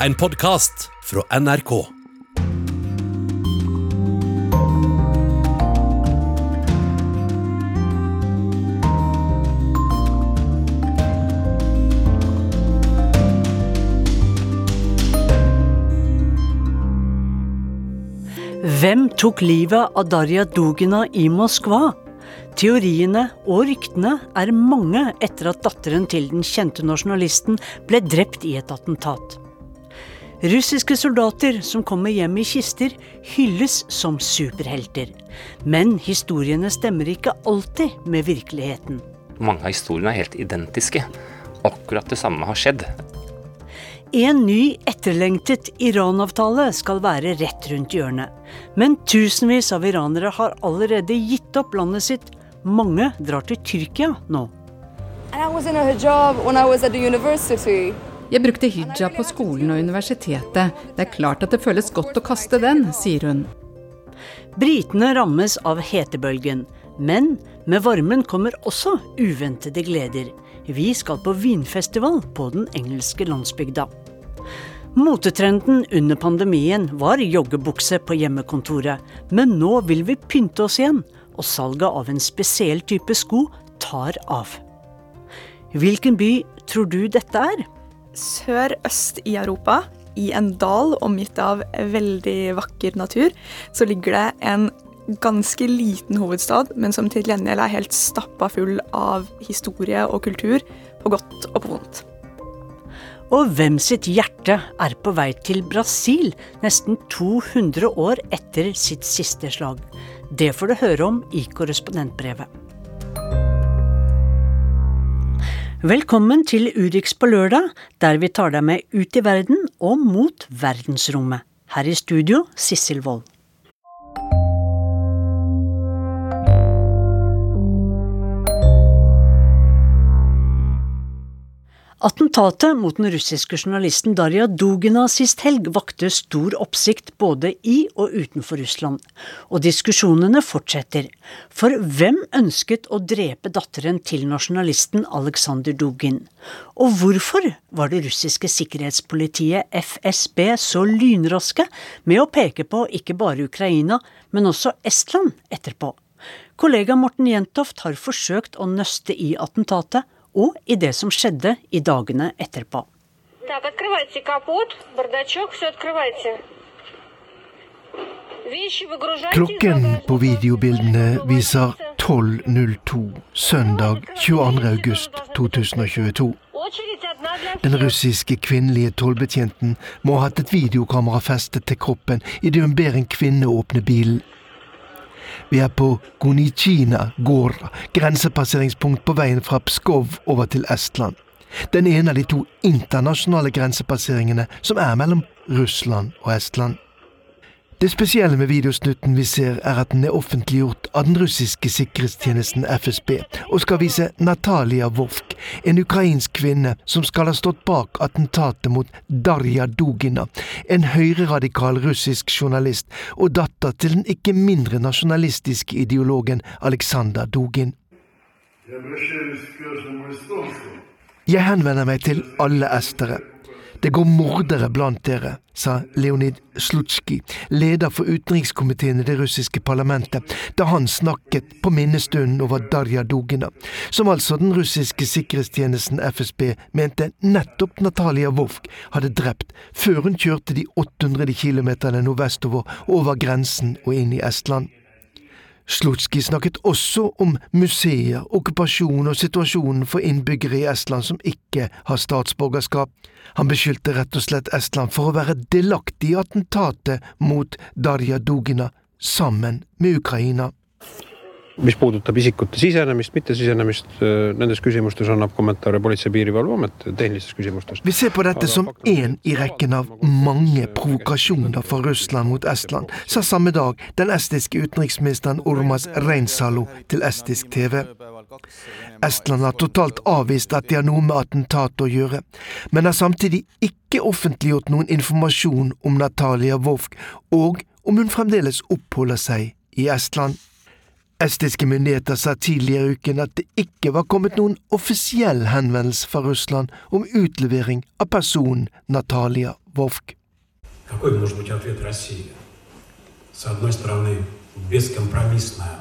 en podkast fra NRK. Hvem tok livet av Darja Dugina i Moskva? Teoriene og ryktene er mange etter at datteren til den kjente nasjonalisten ble drept i et attentat. Russiske soldater som kommer hjem i kister, hylles som superhelter. Men historiene stemmer ikke alltid med virkeligheten. Mange av historiene er helt identiske. Akkurat det samme har skjedd. En ny etterlengtet Iran-avtale skal være rett rundt hjørnet. Men tusenvis av iranere har allerede gitt opp landet sitt. Mange drar til Tyrkia nå. And I was in a hijab when I was at the university. Jeg brukte hijab på skolen og universitetet. Det er klart at det føles godt å kaste den, sier hun. Britene rammes av hetebølgen. Men med varmen kommer også uventede gleder. Vi skal på vinfestival på den engelske landsbygda. Motetrenden under pandemien var joggebukse på hjemmekontoret, men nå vil vi pynte oss igjen, og salget av en spesiell type sko tar av. Hvilken by tror du dette er? Sør-øst i Europa, i en dal omgitt av veldig vakker natur, så ligger det en ganske liten hovedstad, men som til gjengjeld er helt stappa full av historie og kultur, på godt og på vondt. Og hvem sitt hjerte er på vei til Brasil nesten 200 år etter sitt siste slag? Det får du høre om i korrespondentbrevet. Velkommen til Urix på lørdag, der vi tar deg med ut i verden og mot verdensrommet. Her i studio, Sissel Wold. Attentatet mot den russiske journalisten Darja Dugina sist helg vakte stor oppsikt både i og utenfor Russland. Og diskusjonene fortsetter. For hvem ønsket å drepe datteren til nasjonalisten Aleksandr Dugin? Og hvorfor var det russiske sikkerhetspolitiet FSB så lynraske med å peke på ikke bare Ukraina, men også Estland etterpå? Kollega Morten Jentoft har forsøkt å nøste i attentatet og i det som skjedde i dagene etterpå. Так, открывайте капот, бардачок, все открывайте. Вещи выгружайте из Klokken багажника. på videobildene viser 12.02 søndag 22. august 2022. Очередь одна для Den всех. russiske kvinnelige tollbetjenten må ha hatt et videokamera festet til kroppen idet hun ber en kvinne åpne bilen. Vi er på Gunichina Gora, grensepasseringspunkt på veien fra Pskov over til Estland. Den ene av de to internasjonale grensepasseringene som er mellom Russland og Estland. Det spesielle med videosnutten vi ser, er at den er offentliggjort av den russiske sikkerhetstjenesten FSB, og skal vise Natalia Vovk, en ukrainsk kvinne som skal ha stått bak attentatet mot Darja Dugina, en høyreradikal russisk journalist og datter til den ikke mindre nasjonalistiske ideologen Aleksandr Dugin. Jeg henvender meg til alle estere. Det går mordere blant dere, sa Leonid Slutsjkij, leder for utenrikskomiteen i det russiske parlamentet, da han snakket på minnestunden over Darja Dugina, som altså den russiske sikkerhetstjenesten FSB mente nettopp Natalia Vovk hadde drept før hun kjørte de 800 kilometerne nordvestover over grensen og inn i Estland. Slutsjkij snakket også om museer, okkupasjon og situasjonen for innbyggere i Estland som ikke har statsborgerskap. Han beskyldte rett og slett Estland for å være delaktig i attentatet mot Darja Dugina, sammen med Ukraina. Mis puudutab isikute sisenemist, mittesisenemist, nendes küsimustes annab kommentaare Politsei- ja Piirivalveamet, tehnilistes küsimustes. Vi ser på dette som én i rekken av mange provokasjoner fra Russland mot Estland, sa samme dag den estiske utenriksministeren Urmas Reinsalu til estisk TV. Estland har totalt avvist at de har noe med attentatet å gjøre, men har samtidig ikke offentliggjort noen informasjon om Natalia Vovk og om hun fremdeles oppholder seg i Estland. Estiske myndigheter sa tidligere i uken at det ikke var kommet noen offisiell henvendelse fra Russland om utlevering av personen Natalia Vovk. Какой может быть ответ России? С одной стороны, бескомпромиссная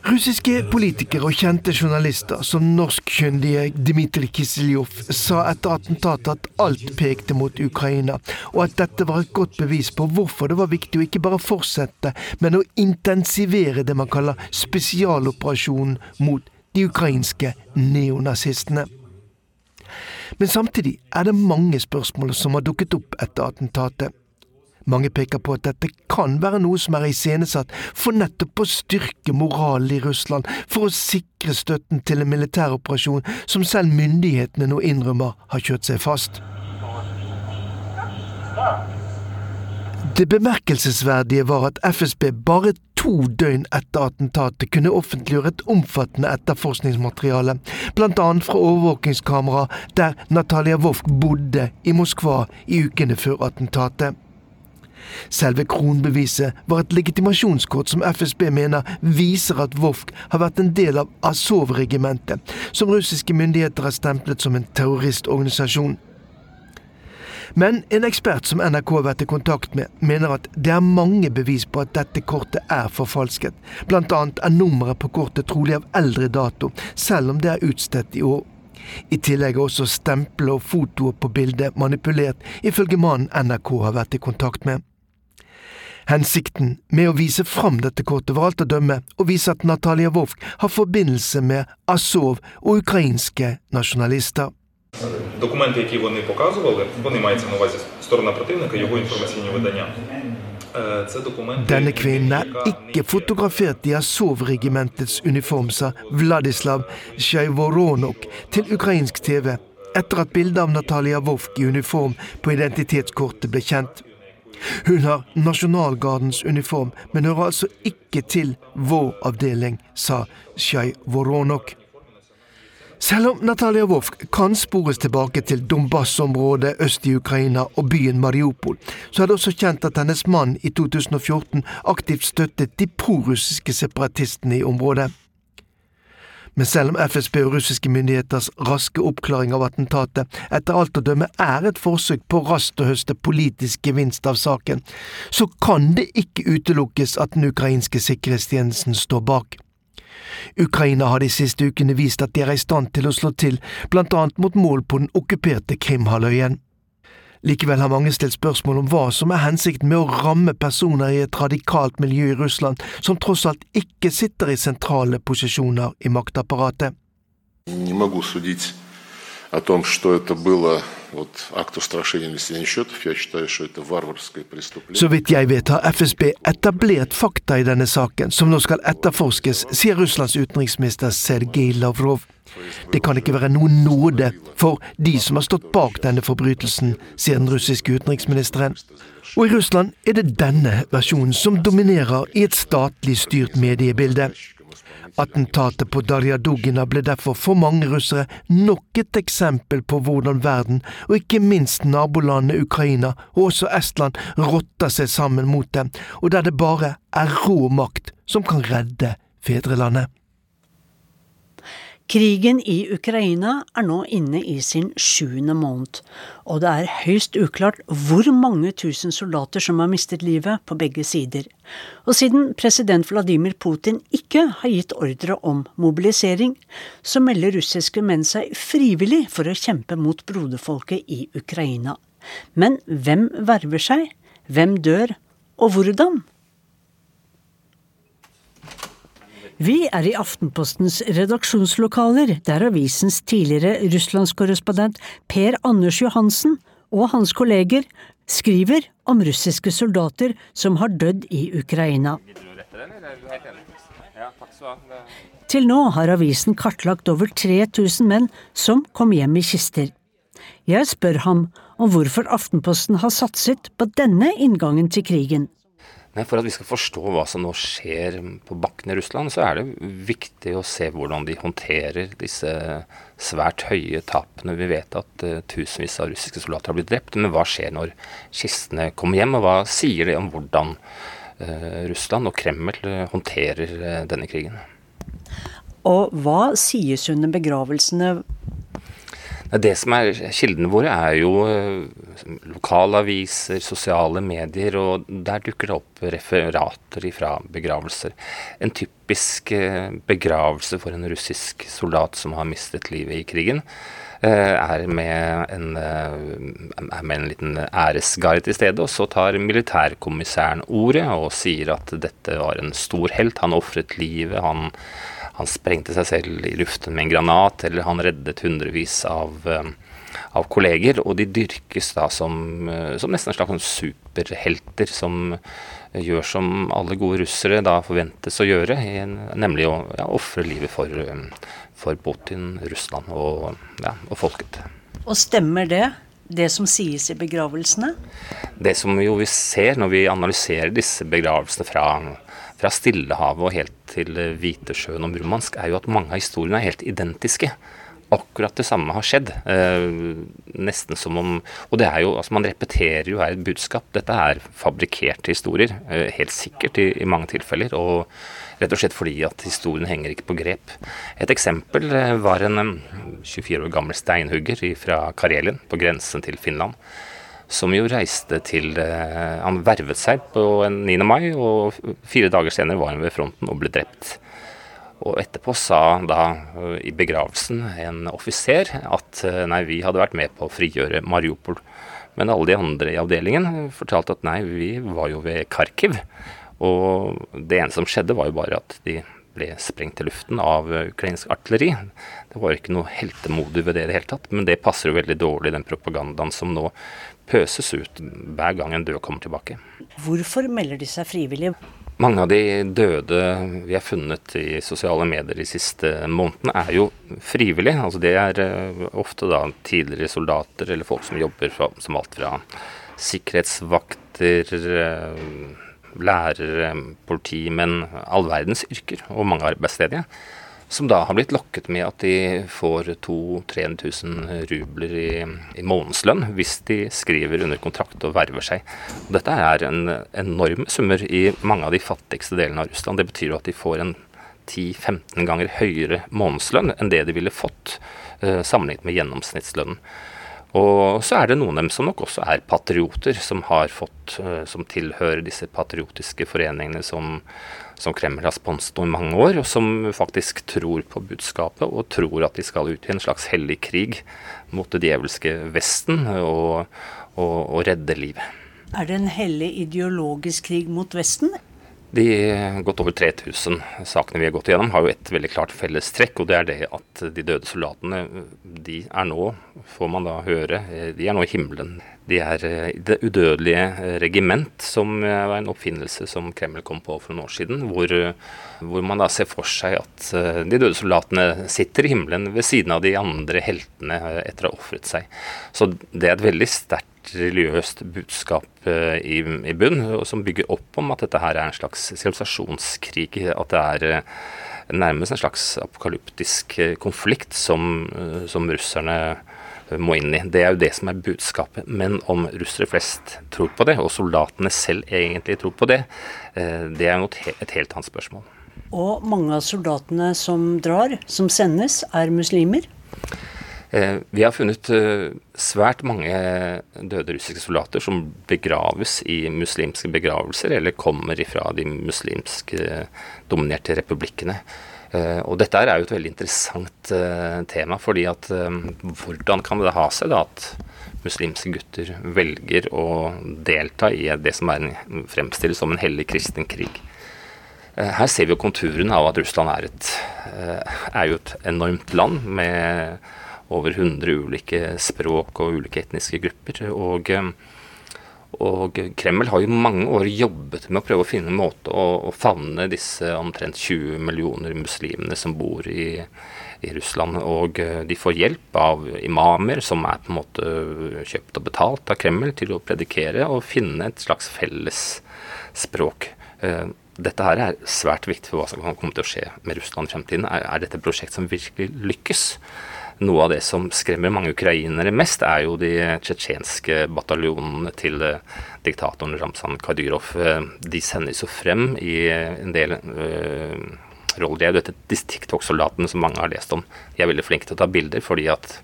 Russiske politikere og kjente journalister, som norskkyndige Dmitrij Kisiljov, sa etter attentatet at alt pekte mot Ukraina, og at dette var et godt bevis på hvorfor det var viktig å ikke bare fortsette, men å intensivere det man kaller spesialoperasjonen mot de ukrainske neonazistene. Men samtidig er det mange spørsmål som har dukket opp etter attentatet. Mange peker på at dette kan være noe som er iscenesatt for nettopp å styrke moralen i Russland, for å sikre støtten til en militæroperasjon som selv myndighetene nå innrømmer har kjørt seg fast. Det bemerkelsesverdige var at FSB bare to døgn etter attentatet kunne offentliggjøre et omfattende etterforskningsmateriale, bl.a. fra overvåkingskamera der Natalia Wolf bodde i Moskva i ukene før attentatet. Selve kronbeviset var et legitimasjonskort som FSB mener viser at Vovk har vært en del av Azov-regimentet, som russiske myndigheter har stemplet som en terroristorganisasjon. Men en ekspert som NRK har vært i kontakt med, mener at det er mange bevis på at dette kortet er forfalsket. Blant annet er nummeret på kortet trolig av eldre dato, selv om det er utstedt i år. I tillegg er også stempelet og fotoet på bildet manipulert, ifølge mannen NRK har vært i kontakt med. Hensikten med å vise fram dette kortet var alt å dømme å vise at Natalia Vovk har forbindelse med Azov og ukrainske nasjonalister. Документи, які вони показували, вони мається на увазі сторона противника, його інформаційні видання. Це документи, Denne kvinnen er ikke fotografert i Azov-regimentets uniform, sa Vladislav Sjajvoronok til ukrainsk TV etter at bildet av Natalia Vovk i uniform på identitetskortet ble kjent. Hun har Nasjonalgardens uniform, men hører altså ikke til vår avdeling, sa Sjaj Voronok. Selv om Natalia Wolf kan spores tilbake til Donbas-området øst i Ukraina og byen Mariupol, så er det også kjent at hennes mann i 2014 aktivt støttet de prorussiske separatistene i området. Men selv om FSB og russiske myndigheters raske oppklaring av attentatet etter alt å dømme er et forsøk på raskt å høste politisk gevinst av saken, så kan det ikke utelukkes at den ukrainske sikkerhetstjenesten står bak. Ukraina har de siste ukene vist at de er i stand til å slå til, blant annet mot mål på den okkuperte Krimhalvøyen. Likevel har mange stilt spørsmål om hva som er hensikten med å ramme personer i et radikalt miljø i Russland, som tross alt ikke sitter i sentrale posisjoner i maktapparatet. Не могу судить о том, что это было вот, акт устрашения или сведения счетов. Я считаю, что это варварское преступление. Så vidt jeg vet har FSB etablert fakta i denne saken, som nå skal etterforskes, sier Russlands utenriksminister Sergej Lavrov. Det kan ikke være noen nåde for de som har stått bak denne forbrytelsen, sier den russiske utenriksministeren. Og i Russland er det denne versjonen som dominerer i et statlig styrt mediebilde. Attentatet på Darja Dugina ble derfor for mange russere nok et eksempel på hvordan verden, og ikke minst nabolandet Ukraina og også Estland, rotter seg sammen mot dem, og der det bare er rå makt som kan redde fedrelandet. Krigen i Ukraina er nå inne i sin sjuende måned, og det er høyst uklart hvor mange tusen soldater som har mistet livet på begge sider. Og siden president Vladimir Putin ikke har gitt ordre om mobilisering, så melder russiske menn seg frivillig for å kjempe mot broderfolket i Ukraina. Men hvem verver seg? Hvem dør? Og hvordan? Vi er i Aftenpostens redaksjonslokaler, der avisens tidligere russlandskorrespondent Per Anders Johansen og hans kolleger skriver om russiske soldater som har dødd i Ukraina. Til nå har avisen kartlagt over 3000 menn som kom hjem i kister. Jeg spør ham om hvorfor Aftenposten har satset på denne inngangen til krigen. Men for at vi skal forstå hva som nå skjer på bakken i Russland, så er det viktig å se hvordan de håndterer disse svært høye tapene. Vi vet at uh, tusenvis av russiske soldater har blitt drept, men hva skjer når kistene kommer hjem? Og hva sier det om hvordan uh, Russland og Kreml uh, håndterer denne krigen? Og hva sies under begravelsene? Det som er Kildene våre er jo eh, lokalaviser, sosiale medier, og der dukker det opp referater fra begravelser. En typisk eh, begravelse for en russisk soldat som har mistet livet i krigen, eh, er med en, er med en liten æresgard til stede. Og så tar militærkommissæren ordet og sier at dette var en stor helt. Han ofret livet. han han sprengte seg selv i luften med en granat, eller han reddet hundrevis av, eh, av kolleger. Og de dyrkes da som, eh, som nesten en slags superhelter, som gjør som alle gode russere da forventes å gjøre, nemlig å ja, ofre livet for, eh, for Putin, Russland og, ja, og folket. Og stemmer det? det som sies i begravelsene? Det som jo vi ser når vi analyserer disse begravelsene fra fra Stillehavet og helt til Hvitesjøen og Murmansk, er jo at mange av historiene er helt identiske. Akkurat det samme har skjedd. Eh, nesten som om Og det er jo, altså man repeterer jo her et budskap. Dette er fabrikkerte historier, eh, helt sikkert i, i, mange tilfeller. Og rett og slett fordi at historien henger ikke på grep. Et eksempel eh, var en 24 år gammel steinhugger fra Karelien, på grensen til Finland som jo reiste til eh, Han vervet seg på 9. mai, og fire dager senere var han ved fronten og ble drept. Og etterpå sa da eh, i begravelsen en offiser at eh, nei, vi hadde vært med på å frigjøre Mariupol. Men alle de andre i avdelingen fortalte at nei, vi var jo ved Kharkiv. Og det ene som skjedde, var jo bare at de ble sprengt til luften av ukrainsk artilleri. Det var ikke noe heltemodig ved det i det hele tatt, men det passer jo veldig dårlig den propagandaen som nå pøses ut hver gang en død kommer tilbake. Hvorfor melder de seg frivillig? Mange av de døde vi har funnet i sosiale medier de siste månedene, er jo frivillige. Altså det er eh, ofte da tidligere soldater eller folk som jobber fra, som alt fra sikkerhetsvakter, eh, lærere, politimenn, all verdens yrker, og mange arbeidsledige som da har blitt lokket med at de får 2000-3000 rubler i, i, månedslønn hvis de skriver under kontrakt og verver seg. Og dette er en enorme summer i mange av de fattigste delene av Russland. Det betyr jo at de får en 10-15 ganger høyere månedslønn enn det de ville fått eh, sammenlignet med gjennomsnittslønnen. Og så er det noen av dem som nok også er patrioter, som har fått, eh, som tilhører disse patriotiske foreningene som, som Kreml har sponset i mange år, og som faktisk tror på budskapet og tror at de skal ut i en slags hellig krig mot det djevelske Vesten og, og, og redde livet. Er det en hellig ideologisk krig mot Vesten? De godt over 3000 sakene vi har gått igjennom, har jo et veldig klart fellestrekk. Og det er det at de døde soldatene, de er nå, får man da høre, de er nå i himmelen. De er eh, Det udødelige eh, regiment, som eh, var en oppfinnelse som Kreml kom på for noen år siden. Hvor, hvor man da ser for seg at de døde soldatene sitter i himmelen ved siden av de andre heltene etter å ha ofret seg. Så det er et veldig sterkt religiøst budskap i, i bunn, som bygger opp om at dette her er en slags sivilisasjonskrig. At det er nærmest en slags apokalyptisk konflikt som, som russerne må inn i. Det er jo det som er budskapet. Men om russere flest tror på det, og soldatene selv egentlig tror på det, eh, det er et helt annet spørsmål. Og mange av soldatene som drar, som sendes, er muslimer? Eh, vi har funnet eh, svært mange døde russiske soldater som begraves i muslimske begravelser, eller kommer ifra de muslimske dominerte republikkene. Uh, og dette er jo et veldig interessant tema, fordi at hvordan kan det ha seg da at muslimske gutter velger å delta i det som er en, fremstilles som en hellig kristen krig? her ser vi jo konturene av at Russland er, et, er jo et enormt land med over 100 ulike språk og ulike etniske grupper. og og Kreml har jo mange år jobbet med å prøve å finne en måte å, å favne disse omtrent 20 millioner muslimene som bor i, i, Russland. Og eh, de får hjelp av imamer som er på en måte kjøpt og betalt av Kreml til å predikere og finne et slags felles språk. Eh, dette her er svært viktig for hva som kan komme til å skje med Russland i fremtiden. Er, er dette et prosjekt som virkelig lykkes? Noe av det som skremmer mange ukrainere mest, er jo de tsjetsjenske bataljonene til eh, diktatoren Ramzan Kadyrov. Eh, de sendes jo frem i en del uh, roller. Dette TikTok-soldatene som mange har lest om. De er veldig flinke til å ta bilder, fordi at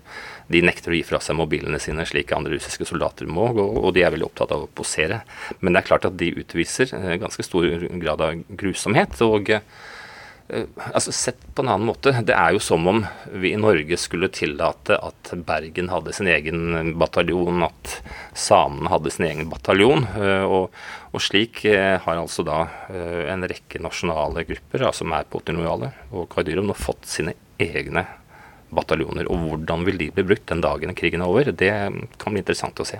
De nekter å gi fra seg mobilene sine, slik andre russiske soldater må, og de er veldig opptatt av å posere. Men det er klart at de utviser ganske stor grad av grusomhet. og Eh, altså Sett på en annen måte, det er jo som om vi i Norge skulle tillate at Bergen hadde sin egen bataljon, at samene hadde sin egen bataljon. Eh, og, og slik eh, har altså da en rekke nasjonale grupper, altså Mærpotin og Kaidyrom, nå fått sine egne bataljoner. Og hvordan vil de bli brukt den dagen krigen er over, det kan bli interessant å se.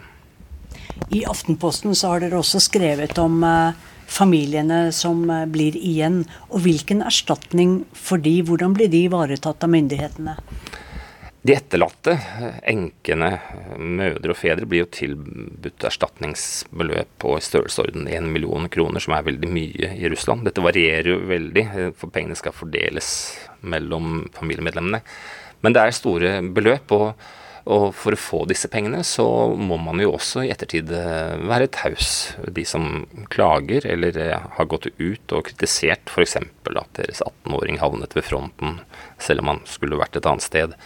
I Aftenposten så har dere også skrevet om uh, familiene som eh, blir igjen, og hvilken erstatning for de, hvordan blir de ivaretatt av myndighetene? De etterlatte, enkene, mødre og fedre, blir jo tilbudt erstatningsbeløp på i størrelsesorden 1 million kroner, som er veldig mye i Russland. Dette varierer jo veldig, for pengene skal fordeles mellom familiemedlemmene. Men det er store beløp. og og for å få disse pengene, så må man jo også i ettertid eh, være taus. De som klager eller eh, har gått ut og kritisert f.eks. at deres 18-åring havnet ved fronten selv om han skulle vært et annet sted,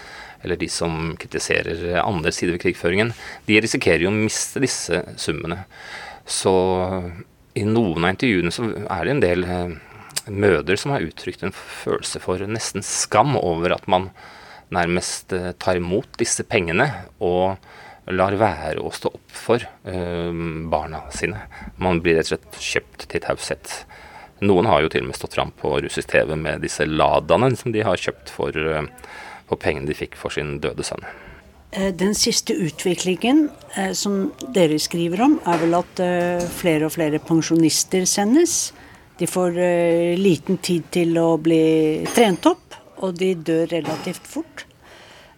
eller de som kritiserer andre sider ved krigføringen, de risikerer jo å miste disse summene. Så i noen av intervjuene så er det en del eh, mødre som har uttrykt en følelse for nesten skam over at man nærmest eh, tar imot disse pengene og lar være å stå opp for uh, barna sine. Man blir rett og slett kjøpt til taushet. Noen har jo til og med stått fram på russisk TV med disse Ladaene som de har kjøpt for, uh, for pengene de fikk for sin døde sønn. Den siste utviklingen eh, som dere skriver om, er vel at eh, flere og flere pensjonister sendes. De får eh, liten tid til å bli trent opp og de dør relativt fort.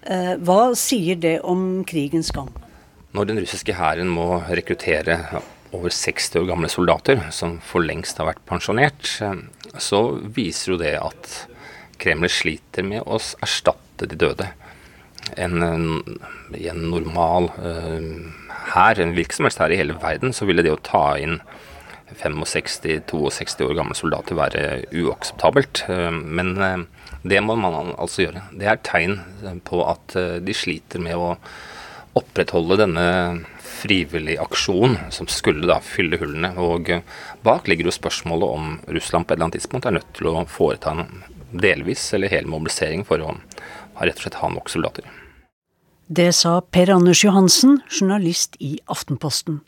Eh, hva sier det om krigens gang? Når den russiske hæren må rekruttere over 60 år gamle soldater, som for lengst har vært pensjonert, eh, så viser jo det at Kreml sliter med å erstatte de døde. En, I en normal hær, uh, en hvilken som helst hær i hele verden, så ville det å ta inn 65-62 år gamle soldater være uakseptabelt. Uh, men uh, det må man altså gjøre. Det er tegn på at eh, de sliter med å opprettholde denne frivillige aksjonen som skulle da fylle hullene. Og eh, bak ligger jo spørsmålet om Russland på et eller annet tidspunkt er nødt til å foreta en delvis eller hel mobilisering for å rett og slett ha nok soldater. Det sa Per Anders Johansen, journalist i Aftenposten.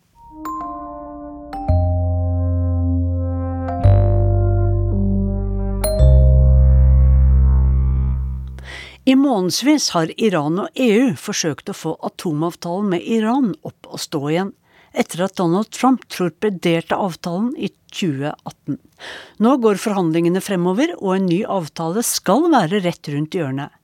I månedsvis har Iran og EU forsøkt å få atomavtalen med Iran opp å stå igjen, etter at Donald Trump torpederte avtalen i 2018. Nå går forhandlingene fremover, og en ny avtale skal være rett rundt hjørnet.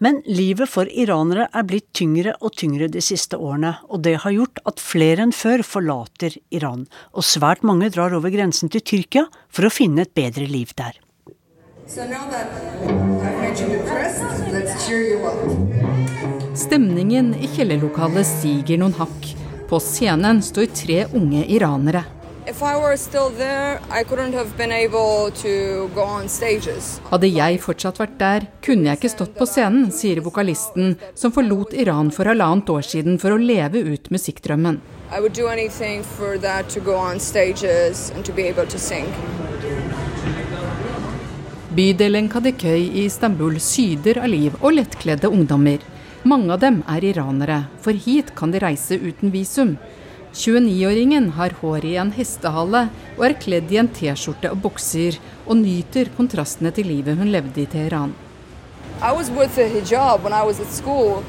Men livet for iranere er blitt tyngre og tyngre de siste årene, og det har gjort at flere enn før forlater Iran, og svært mange drar over grensen til Tyrkia for å finne et bedre liv der. Stemningen i kjellerlokalet stiger noen hakk. På scenen står tre unge iranere. Hadde jeg fortsatt vært der, kunne jeg ikke stått på scenen, sier vokalisten, som forlot Iran for halvannet år siden for å leve ut musikkdrømmen. I would do anything for that to go on stages and to be able to sing. Bydelen Kadikøy i Istanbul syder av liv og lettkledde ungdommer. Mange av dem er iranere, for hit kan de reise uten visum. 29-åringen har hår i en hestehale og er kledd i en T-skjorte og bukser, og nyter kontrastene til livet hun levde i Teheran. I was with a hijab when I was at school,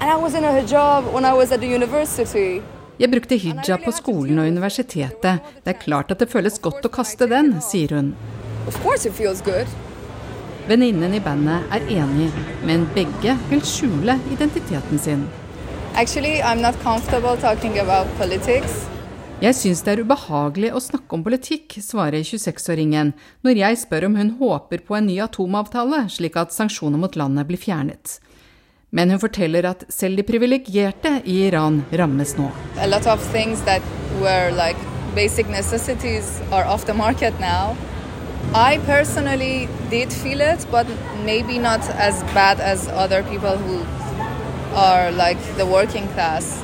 and I was in a hijab when I was at the university. Jeg brukte hijab på skolen og universitetet. Det er klart at det føles godt å kaste den, sier hun. Venninnen i bandet er enig, men begge vil skjule identiteten sin. Actually, jeg syns det er ubehagelig å snakke om politikk, svarer 26-åringen når jeg spør om hun håper på en ny atomavtale, slik at sanksjoner mot landet blir fjernet. Men hun forteller at selv de privilegerte i Iran rammes nå. A lot of things that were like basic necessities are off the market now. I personally did feel it, but maybe not as bad as other people who are like the working class,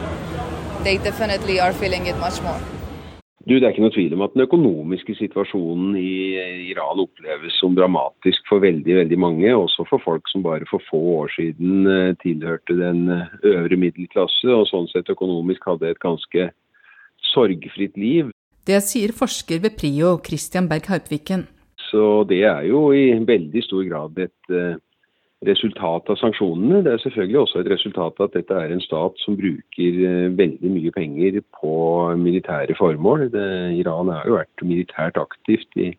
they definitely are feeling it much more. Du, Det er ikke noe tvil om at den økonomiske situasjonen i Iran oppleves som dramatisk for veldig veldig mange, også for folk som bare for få år siden eh, tilhørte den eh, øvre middelklasse, og sånn sett økonomisk hadde et ganske sorgfritt liv. Det sier forsker ved PRIO, Christian Berg Harpviken. Så det er jo i veldig stor grad et eh, resultat av sanksjonene. Det er selvfølgelig også et resultat av at dette er en stat som bruker eh, veldig mye penger på militære formål. Det, Iran har jo vært militært aktivt i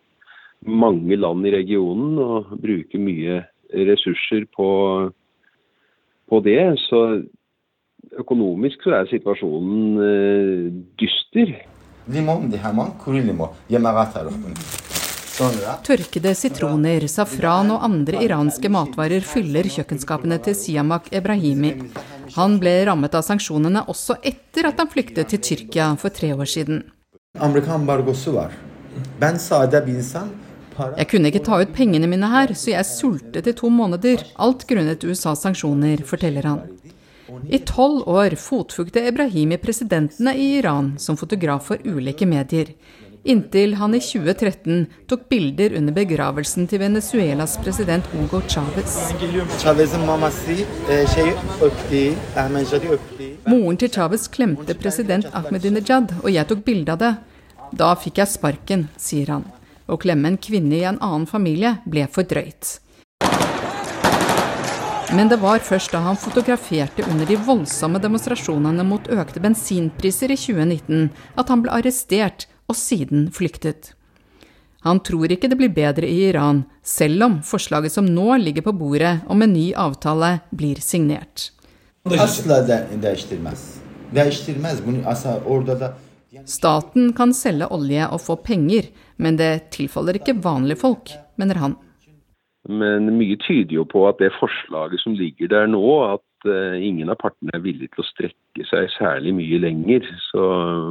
mange land i regionen og bruker mye ressurser på, på det. Så økonomisk så er situasjonen eh, dyster. Tørkede sitroner, safran og andre iranske matvarer fyller kjøkkenskapene til Siamak Ebrahimi. Han ble rammet av sanksjonene også etter at han flyktet til Tyrkia for tre år siden. Jeg kunne ikke ta ut pengene mine her, så jeg sultet i to måneder. Alt grunnet USAs sanksjoner, forteller han. I tolv år fotfugde Ebrahimi presidentene i Iran som fotograf for ulike medier inntil han i 2013 tok bilder under begravelsen til Venezuelas president Hugo Chávez. Moren til Chávez klemte president Ahmedinejad, og jeg tok bilde av det. Da fikk jeg sparken, sier han. Å klemme en kvinne i en annen familie ble for drøyt. Men det var først da han fotograferte under de voldsomme demonstrasjonene mot økte bensinpriser i 2019, at han ble arrestert og siden flyktet. Han tror ikke det blir bedre i Iran, selv om forslaget som nå ligger på bordet om en ny avtale, blir signert. Staten kan selge olje og få penger, men det tilfaller ikke vanlige folk, mener han. Men mye tyder jo på at det forslaget som ligger der nå, at uh, ingen av partene er villig til å strekke seg særlig mye lenger. Så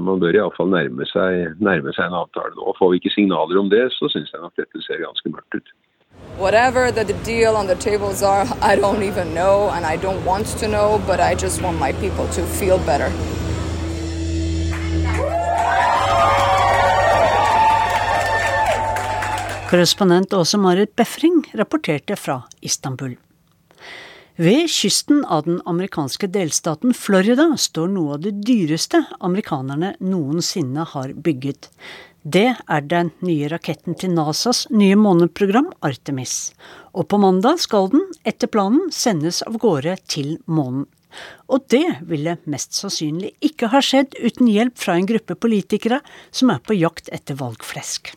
man bør iallfall nærme, seg, nærme seg en avtale nå. Får vi ikke signaler om det, så syns jeg nok dette ser ganske mørkt ut. Whatever the, the deal on the tables are, I don't even know, and I don't want to know, but I just want my people to feel better. Korrespondent Åse Marit Befring rapporterte fra Istanbul. Ved kysten av den amerikanske delstaten Florida står noe av det dyreste amerikanerne noensinne har bygget. Det er den nye raketten til NASAs nye måneprogram Artemis. Og på mandag skal den, etter planen, sendes av gårde til månen. Og det ville mest sannsynlig ikke ha skjedd uten hjelp fra en gruppe politikere som er på jakt etter valgflesk.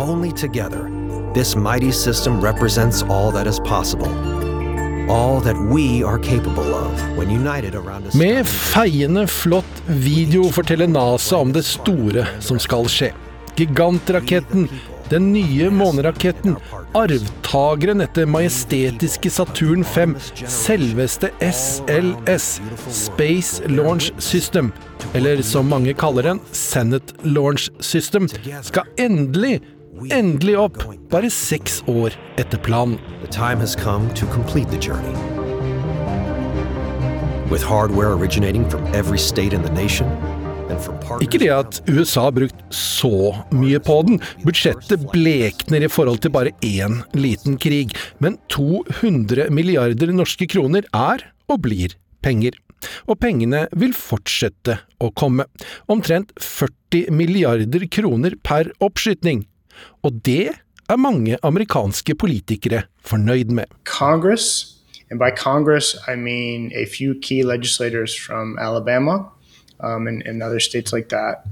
Only together, this mighty system represents all that is possible. Med feiende flott video forteller NASA om det store som skal skje. Gigantraketten, den nye måneraketten, arvtakeren etter majestetiske Saturn 5, selveste SLS, Space Launch System, eller som mange kaller den, Senate Launch System, skal endelig endelig opp, bare seks år etter planen. Ikke det at USA har brukt så mye på den, budsjettet blekner i forhold til bare én liten krig, men 200 milliarder norske kroner er og blir penger. Og pengene vil fortsette å komme. Omtrent 40 milliarder kroner per oppskytning. Og det er mange amerikanske politikere fornøyd med. Congress, and by Congress I mean a few key legislators from Alabama um, and, and other states like that.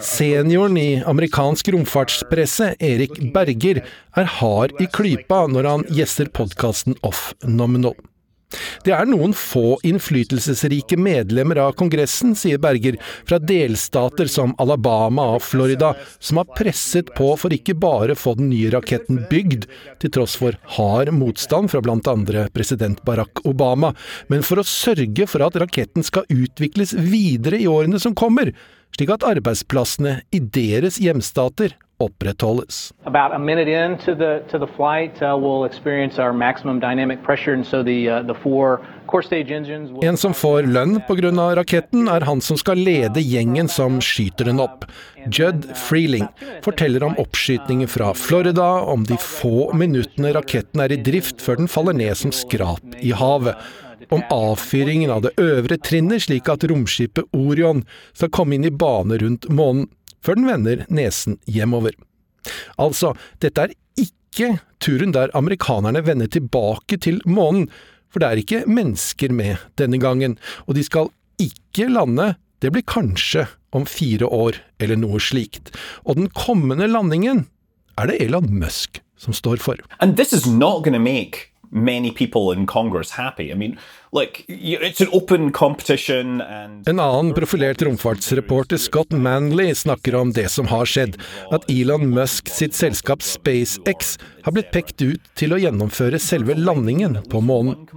Senioren i amerikansk romfartspresse, Erik Berger, er hard i klypa når han gjester podkasten Off Nominal. Det er noen få innflytelsesrike medlemmer av Kongressen, sier Berger, fra delstater som Alabama og Florida, som har presset på for ikke bare å få den nye raketten bygd, til tross for hard motstand fra andre president Barack Obama, men for å sørge for at raketten skal utvikles videre i årene som kommer, slik at arbeidsplassene i deres hjemstater opprettholdes. About a minute into the to the flight, uh, we'll experience our maximum dynamic pressure, and so the uh, the four core stage engines. Will... En som får lønn pga. raketten, er han som skal lede gjengen som skyter den opp. Judd Freeling forteller om oppskytningen fra Florida, om de få minuttene raketten er i drift før den faller ned som skrap i havet om avfyringen av det øvre trinnet, slik at romskipet Orion skal komme inn i bane rundt månen, før den vender nesen hjemover. Altså, dette er ikke turen der amerikanerne vender tilbake til månen, for det er ikke mennesker med denne gangen, og de skal ikke lande, det blir kanskje om fire år eller noe slikt. Og den kommende landingen er det Elon Musk som står for. And this is not like, and En annen profilert romfartsreporter, Scott Manley, snakker om det som har skjedd. At Elon Musk sitt selskap SpaceX har blitt pekt ut til å gjennomføre selve landingen på månen.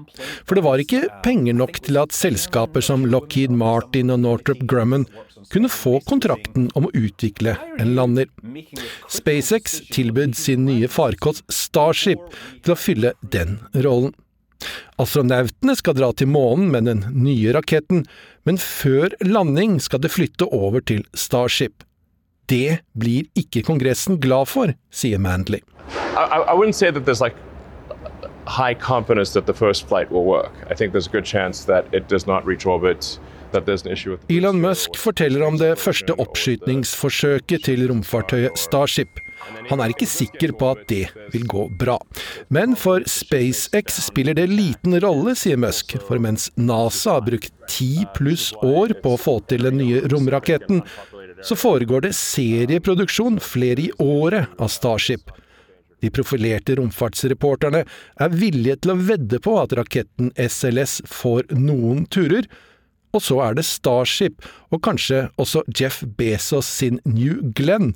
For det var ikke penger nok til at selskaper som Lockheed Martin og Northrop Grumman kunne få kontrakten om å utvikle en lander. SpaceX tilbød sin nye farkost Starship til å fylle den rollen. Astronautene skal dra til månen med den nye raketten, men før landing skal det flytte over til Starship. Det blir ikke Kongressen glad for, sier Mandley. I, I high confidence that the first flight will work. I think there's a good chance that it does not reach orbit. Elon Musk forteller om det første oppskytningsforsøket til romfartøyet Starship. Han er ikke sikker på at det vil gå bra. Men for SpaceX spiller det liten rolle, sier Musk. For mens NASA har brukt ti pluss år på å få til den nye romraketten, så foregår det serieproduksjon flere i året av Starship. De profilerte romfartsreporterne er villige til å vedde på at raketten SLS får noen turer, og så er det Starship, og kanskje også Jeff Bezos sin New Glenn,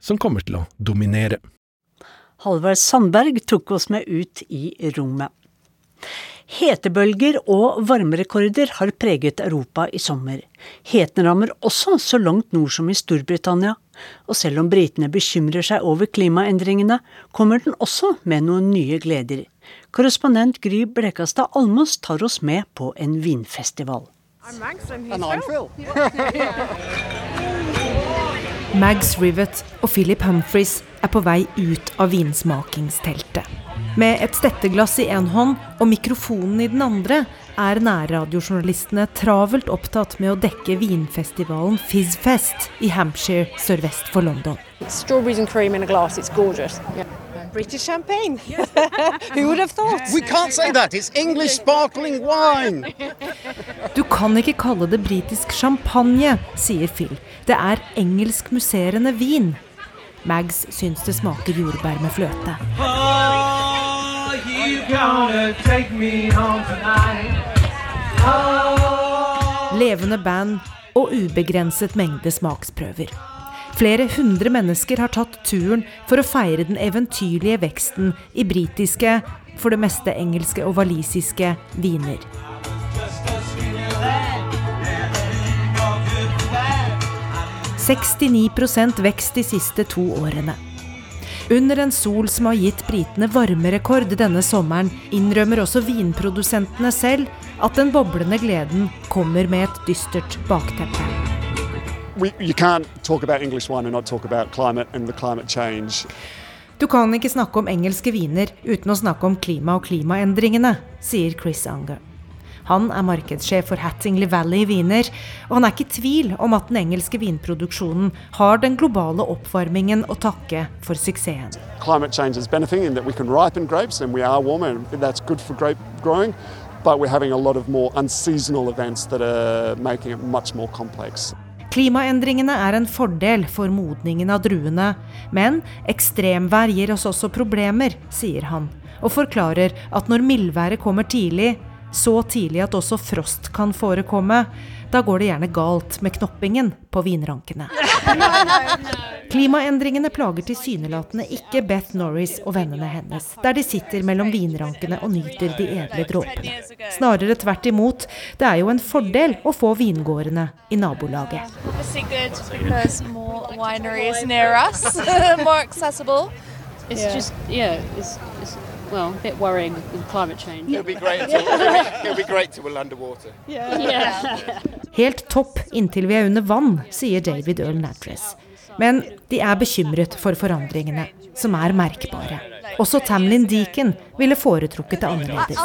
som kommer til å dominere. Halvard Sandberg tok oss med ut i rommet. Hetebølger og varmerekorder har preget Europa i sommer. Heten rammer også så langt nord som i Storbritannia. Og selv om britene bekymrer seg over klimaendringene, kommer den også med noen nye gleder. Korrespondent Gry Blekastad Almås tar oss med på en vinfestival. I'm Max, I'm And I'm Phil. Mags Rivet og Philip Humphries er på vei ut av vinsmakingsteltet. Med et stetteglass i én hånd og mikrofonen i den andre er nærradiojournalistene travelt opptatt med å dekke vinfestivalen Fizzfest i Hampshire sørvest for London. Strawberries and cream in a glass, it's gorgeous. Yeah. British champagne. Who would have thought? We can't say that. It's English sparkling wine. Du kan ikke kalle det britisk champagne, sier Phil. Det er engelskmusserende vin. Mags syns det smaker jordbær med fløte. Oh, oh. Levende band og ubegrenset mengde smaksprøver. Flere hundre mennesker har tatt turen for å feire den eventyrlige veksten i britiske, for det meste engelske og walisiske, viner. «69 vekst de siste to årene. Under en sol som har gitt britene varmerekord denne sommeren, innrømmer også vinprodusentene selv at den boblende gleden kommer med et dystert bakteppe we, you can't talk about English wine and not talk about climate and the climate change. Du kan ikke snakke om engelske viner uten å snakke om klima og klimaendringene, sier Chris Unger. Han er markedssjef for Hattingley Valley viner, og han er ikke i tvil om at den engelske vinproduksjonen har den globale oppvarmingen å takke for suksessen. Climate change is benefiting in that we can ripen grapes and we are warmer and that's good for grape growing, but we're having a lot of more unseasonal events that are making it much more complex. Klimaendringene er en fordel for modningen av druene, men ekstremvær gir oss også problemer, sier han, og forklarer at når mildværet kommer tidlig, så tidlig at også frost kan forekomme, Da går det gjerne galt med knoppingen på vinrankene. Klimaendringene plager tilsynelatende ikke Beth Norris og vennene hennes, der de sitter mellom vinrankene og nyter de edle dråpene. Snarere tvert imot, det er jo en fordel å få vingårdene i nabolaget. It's just, yeah, it's, it's well, a bit worrying with climate change. It'll be great. To, it'll be great to well underwater. Yeah. yeah. Helt topp inntil vi er under vann, sier David Earl Natras. Men de er bekymret for forandringene, som er merkbare. Også Tamlin Deacon ville foretrukket det annerledes.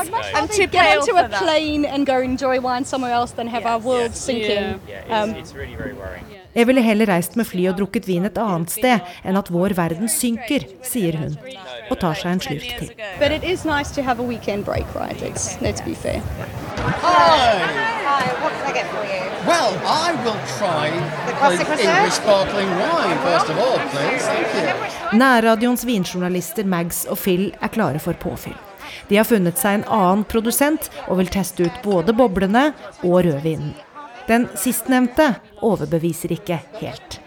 Um, jeg ville heller reist med fly og drukket vin et annet sted enn at vår verden synker, sier hun, og tar seg en slurk til. Well, I will try English sparkling wine first of all, please. Thank you. Nærradioens vinjournalister Mags og Phil er klare for påfyll. De har funnet seg en annen produsent og vil teste ut både boblene og rødvinen. Den sistnevnte overbeviser ikke helt.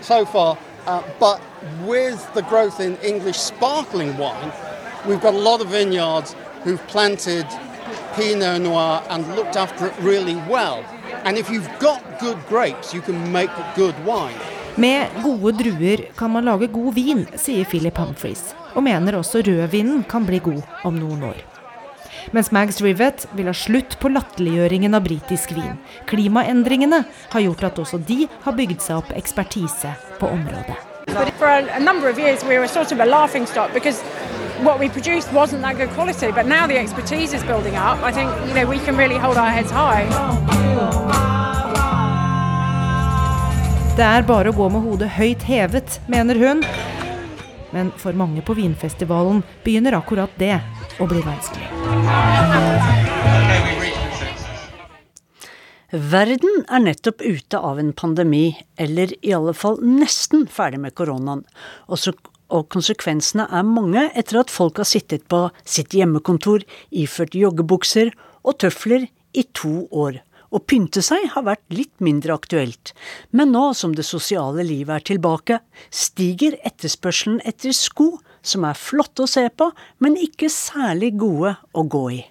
So far, uh, but with the growth in English sparkling wine, we've got a lot of vineyards who've planted Pinot Noir and looked after it really well. And if you've got good grapes, you can make good wine. Med gode druer kan man lage god vin, sier Philip Humphreys, og mener også rødvinen kan bli god om noen år. Mens Mags Rivet vil ha slutt på latterliggjøringen av britisk vin. Klimaendringene har gjort at også de har bygd seg opp ekspertise på området. For a, a number of years we were sort of a laughing stock because what we produced wasn't that good quality. But now the expertise is building up. I think you know we can really hold our heads high. Det er bare å gå med hodet høyt hevet, mener hun. Men for mange på vinfestivalen begynner akkurat det å bli vanskelig. Verden er nettopp ute av en pandemi, eller i alle fall nesten ferdig med koronaen. Og, så, og konsekvensene er mange etter at folk har sittet på sitt hjemmekontor iført joggebukser og tøfler i to år. Å pynte seg har vært litt mindre aktuelt, men nå som det sosiale livet er tilbake, stiger etterspørselen etter sko som er flotte å se på, men ikke særlig gode å gå i.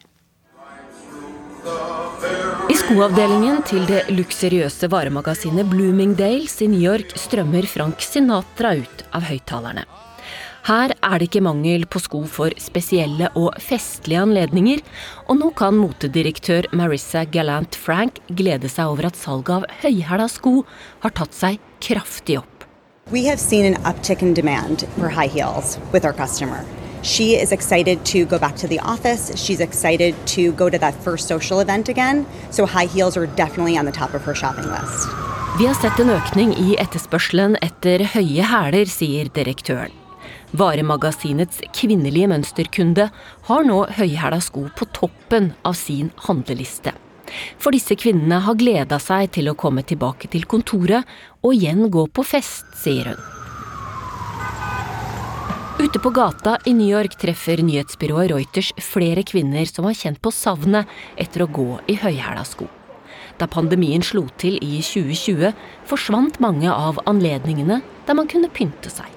I skoavdelingen til det luksuriøse varemagasinet Bloomingdales i New York strømmer Frank Sinatra ut av høyttalerne. Her er det ikke mangel på sko for spesielle og festlige anledninger, og nå kan motedirektør Marissa Gallant Frank glede seg over at salget av høyhæla sko har tatt seg kraftig opp. We have seen an uptick in demand for high heels with our customer. She is excited to go back to the office. She's excited to go to that first social event again. So high heels are definitely on the top of her shopping list. Vi har sett en økning i etterspørselen etter høye hæler, sier direktøren. Varemagasinets kvinnelige mønsterkunde har nå høyhæla sko på toppen av sin handleliste. For disse kvinnene har gleda seg til å komme tilbake til kontoret og igjen gå på fest, sier hun. Ute på gata i New York treffer nyhetsbyrået Reuters flere kvinner som har kjent på savnet etter å gå i høyhæla sko. Da pandemien slo til i 2020, forsvant mange av anledningene der man kunne pynte seg.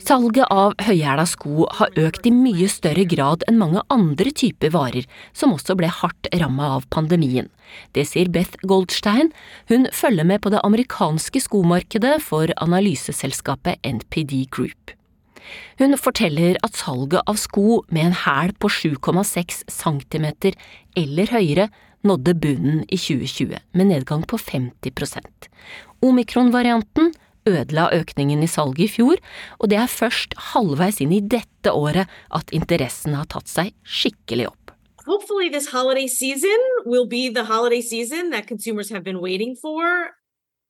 Salget av høyhæla sko har økt i mye større grad enn mange andre typer varer, som også ble hardt ramma av pandemien. Det sier Beth Goldstein. Hun følger med på det amerikanske skomarkedet for analyseselskapet NPD Group. Hun forteller at salget av sko med en hæl på 7,6 cm eller høyere nådde bunnen i 2020, med nedgang på 50 Omikron-varianten ødela økningen i salget i fjor, og det er først halvveis inn i dette året at interessen har tatt seg skikkelig opp. Hopefully, this holiday season will be the holiday season that consumers have been waiting for.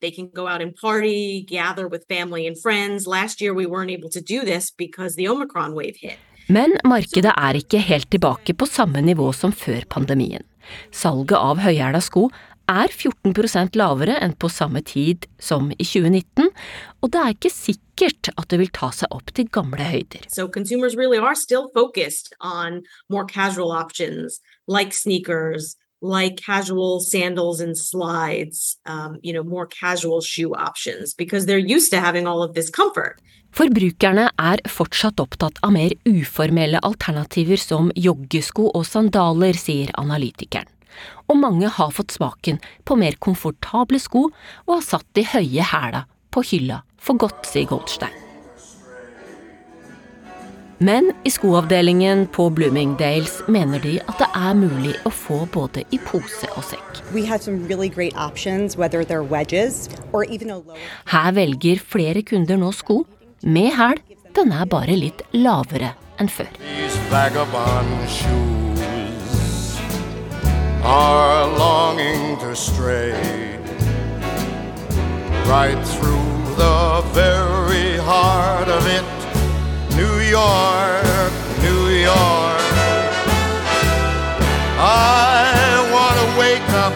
They can go out and party, gather with family and friends. Last year, we weren't able to do this because the Omicron wave hit. Men markedet er ikke helt tilbake på samme nivå som før pandemien. Salget av høyhæla sko er 14% lavere enn på samme tid som i 2019, og det er ikke sikkert at det vil ta seg opp til gamle høyder. So consumers really are still focused on more casual options like sneakers, like casual sandals and slides, um, you know, more casual shoe options because they're used to having all of this comfort. Forbrukerne er fortsatt opptatt av mer uformelle alternativer som joggesko og sandaler, sier analytikeren og mange har fått smaken på mer komfortable sko og har satt de høye hæla på hylla for godt, sier Goldstein. Men i skoavdelingen på Bloomingdales mener de at det er mulig å få både i pose og sekk. Really wedges, Her velger flere kunder nå sko med hæl. Den er bare litt lavere enn før. Are longing to stray right through the very heart of it. New York, New York. I want to wake up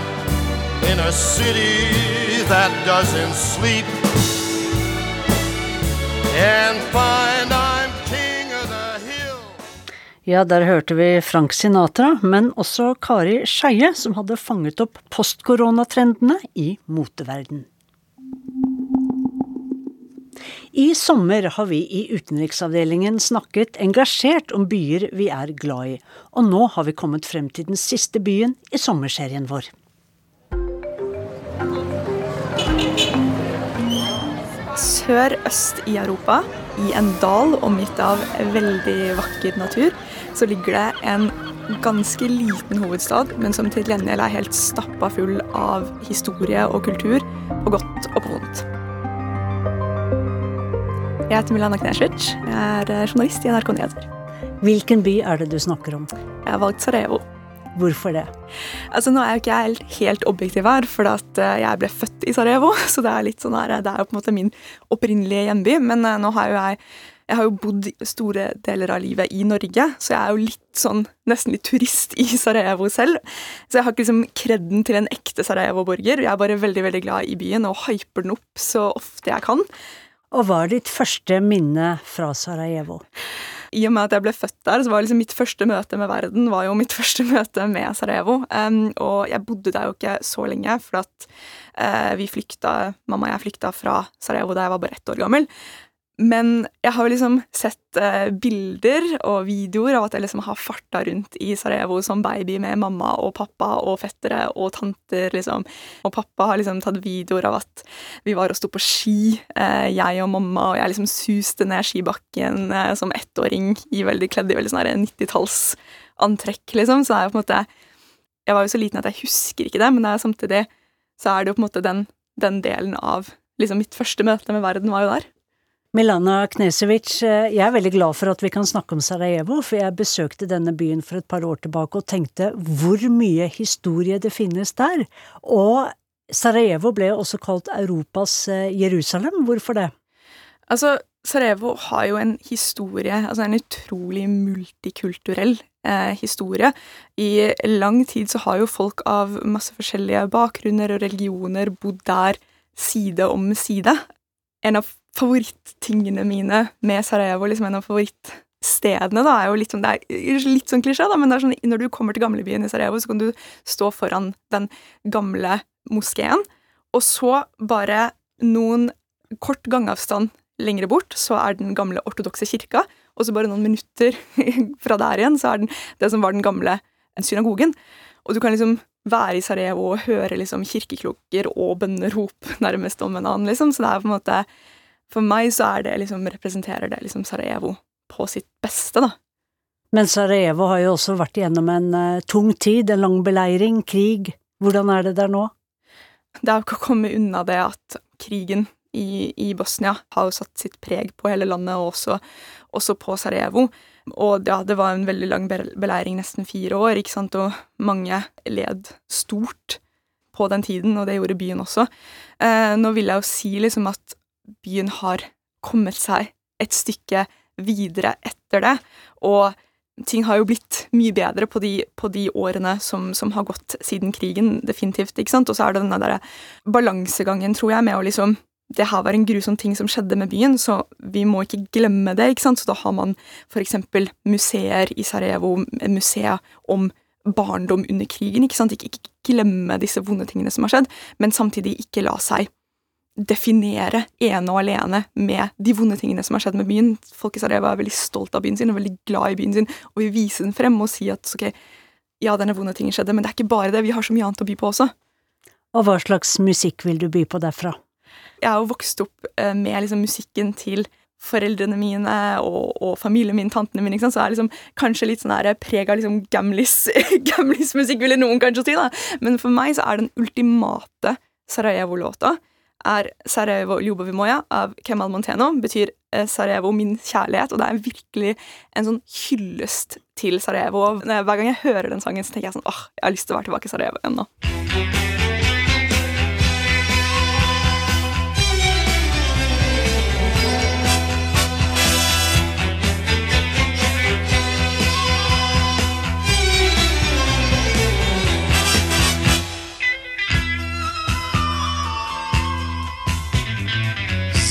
in a city that doesn't sleep and find Ja, der hørte vi Frank Sinatra, men også Kari Skeie, som hadde fanget opp postkoronatrendene i moteverden. I sommer har vi i utenriksavdelingen snakket engasjert om byer vi er glad i, og nå har vi kommet frem til den siste byen i sommerserien vår. Sør-øst i Europa, i en dal omgitt av veldig vakker natur, så ligger det en ganske liten hovedstad, men som til gjengjeld er helt stappa full av historie og kultur, på godt og på vondt. Jeg heter Milana Knesjic. Jeg er eh, journalist i NRK Nyheter. Hvilken by er det du snakker om? Jeg har valgt Sarajevo. Hvorfor det? Altså, nå er jo ikke jeg helt objektiv her, for eh, jeg ble født i Sarajevo. Så det er litt sånn her, det er jo på en måte min opprinnelige hjemby. Men eh, nå har jo jeg jeg har jo bodd store deler av livet i Norge, så jeg er jo litt sånn nesten litt turist i Sarajevo selv. Så jeg har ikke liksom kredden til en ekte Sarajevo-borger. Jeg er bare veldig veldig glad i byen og hyper den opp så ofte jeg kan. Og hva er ditt første minne fra Sarajevo? I og med at jeg ble født der, så var liksom mitt første møte med verden var jo mitt første møte med Sarajevo. Um, og jeg bodde der jo ikke så lenge, for at uh, vi flykta, mamma og jeg flykta fra Sarajevo da jeg var bare ett år gammel. Men jeg har jo liksom sett eh, bilder og videoer av at jeg liksom har farta rundt i Sarajevo som baby med mamma og pappa og fettere og tanter, liksom. Og pappa har liksom tatt videoer av at vi var og sto på ski, eh, jeg og mamma, og jeg liksom suste ned skibakken eh, som ettåring i veldig kledd i veldig sånn 90-tallsantrekk, liksom. Så er jeg på en måte Jeg var jo så liten at jeg husker ikke det, men det er samtidig så er det jo på en måte den, den delen av liksom mitt første møte med verden var jo der. Milana Knesevic, eh, jeg er veldig glad for at vi kan snakke om Sarajevo, for jeg besøkte denne byen for et par år tilbake og tenkte hvor mye historie det finnes der. Og Sarajevo ble også kalt Europas eh, Jerusalem. Hvorfor det? Altså, Sarajevo har jo en historie, altså en utrolig multikulturell eh, historie. I lang tid så har jo folk av masse forskjellige bakgrunner og religioner bodd der side om side. En av favorittingene mine med Sarajevo, liksom en av favorittstedene, da, er jo litt sånn, det er litt sånn klisjé, da, men det er sånn, når du kommer til gamlebyen i Sarajevo, så kan du stå foran den gamle moskeen, og så bare noen kort gangavstand lengre bort, så er den gamle ortodokse kirka, og så bare noen minutter fra der igjen, så er den det som var den gamle synagogen. Og du kan liksom være i Sarajevo og høre liksom kirkeklokker og bønnerop nærmest om en annen, liksom. Så det er på en måte for meg så det liksom, representerer det liksom Sarajevo på sitt beste, da. Men Sarajevo har jo også vært gjennom en uh, tung tid, en lang beleiring, krig. Hvordan er det der nå? Det er jo ikke å komme unna det at krigen i, i, Bosnia har jo satt sitt preg på hele landet, og også, også på Sarajevo. Og ja, det var en veldig lang beleiring, nesten fire år, ikke sant, og mange led stort på den tiden, og det gjorde byen også. Eh, nå vil jeg jo si liksom at byen har kommet seg et stykke videre etter det, og ting har jo blitt mye bedre på de, på de årene som, som, har gått siden krigen, definitivt, ikke sant, og så er det denne der balansegangen, tror jeg, med å liksom det her var en grusom ting som skjedde med byen, så vi må ikke glemme det. ikke sant? Så da har man eksempel museer i Sarajevo, museer om barndom under krigen. Ikke sant? Ikke, ikke glemme disse vonde tingene som har skjedd, men samtidig ikke la seg definere ene og alene med de vonde tingene som har skjedd med byen. Folk i Sarajevo er veldig stolt av byen sin og veldig glad i byen sin og vil vise den frem og si at ok, ja, denne vonde tingen skjedde, men det er ikke bare det, vi har så mye annet å by på også. Og hva slags musikk vil du by på derfra? Jeg har jo vokst opp eh, med liksom musikken til foreldrene mine og, og, familien min, tantene mine, så er liksom kanskje litt sånn preg av liksom gamlis-musikk, ville noen kanskje si. da. Men for meg så er den ultimate Sarajevo-låta er Sarajevo Ljubovimoja av Kemal Monteno. Betyr eh, Sarajevo min kjærlighet, og det er virkelig en sånn hyllest til Sarajevo. Hver gang jeg hører den sangen, så tenker jeg sånn åh, jeg har lyst til å være tilbake i Sarajevo igjen nå.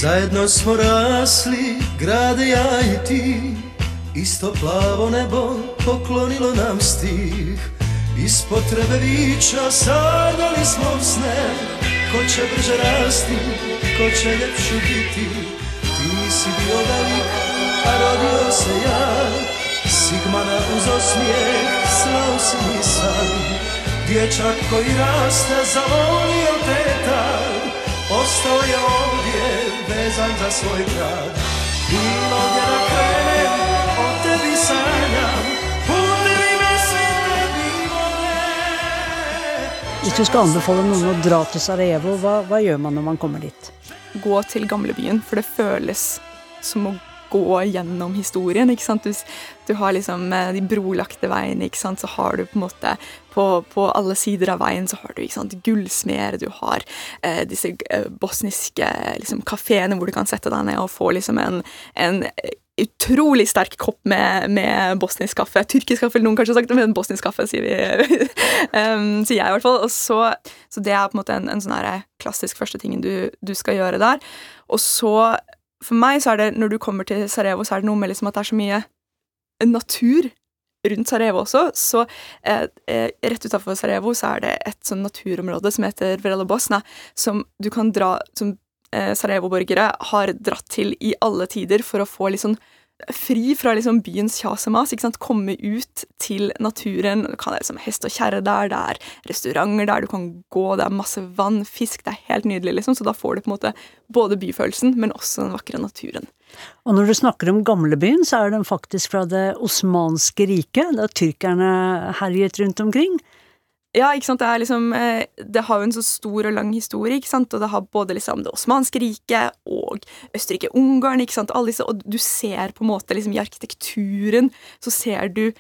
Zajedno smo rasli, grade ja i ti. Isto plavo nebo poklonilo nam stih. Iz potrebe vića smo sne. Ko će brže rasti, ko će ljepši biti. Ti si bio velik, a rodio se ja. Sigmana uz osmijeh, slao si mi san. Dječak koji raste, zavolio te je ovdje vezan za svoj grad Bilo gdje da krenem, o tebi sanjam Hvis du skal anbefale noen å dra til Sarajevo, hva, hva gjør man når man kommer dit? Gå til gamlebyen, for det føles som å gå gjennom historien. ikke sant? Du, du har liksom eh, de brolagte veiene, ikke sant? så har du på en måte på, på alle sider av veien så har du ikke gullsmeder, du har eh, disse eh, bosniske liksom, kafeene hvor du kan sette deg ned og få liksom en, en utrolig sterk kopp med, med, bosnisk kaffe. Tyrkisk kaffe, eller noen kanskje har sagt det, men bosnisk kaffe, sier, vi, um, sier jeg i hvert fall. Så, så det er på en måte en, en sånn klassisk første tingen du, du, skal gjøre der. Og så for meg så er det, når du kommer til Sarajevo, så er det noe med liksom at det er så mye natur rundt Sarajevo også. Så eh, eh, rett utafor Sarajevo så er det et sånn naturområde som heter Vrela Bosna, som du kan dra Som eh, Sarajevo-borgere har dratt til i alle tider for å få litt sånn fri fra liksom byens kjas og mas. Komme ut til naturen. Du kan liksom hest og kjerre der, det er restauranter der du kan gå, det er masse vann, fisk. Det er helt nydelig, liksom. Så da får du på en måte både byfølelsen, men også den vakre naturen. Og når du snakker om gamlebyen, så er den faktisk fra det osmanske riket, da tyrkerne herjet rundt omkring. Ja, ikke sant. Det, er liksom, eh, det har jo en så stor og lang historie, ikke sant. Og det har både liksom det osmanske riket og Østerrike-Ungarn, ikke sant. Alle disse, og du ser på en måte liksom i arkitekturen så ser du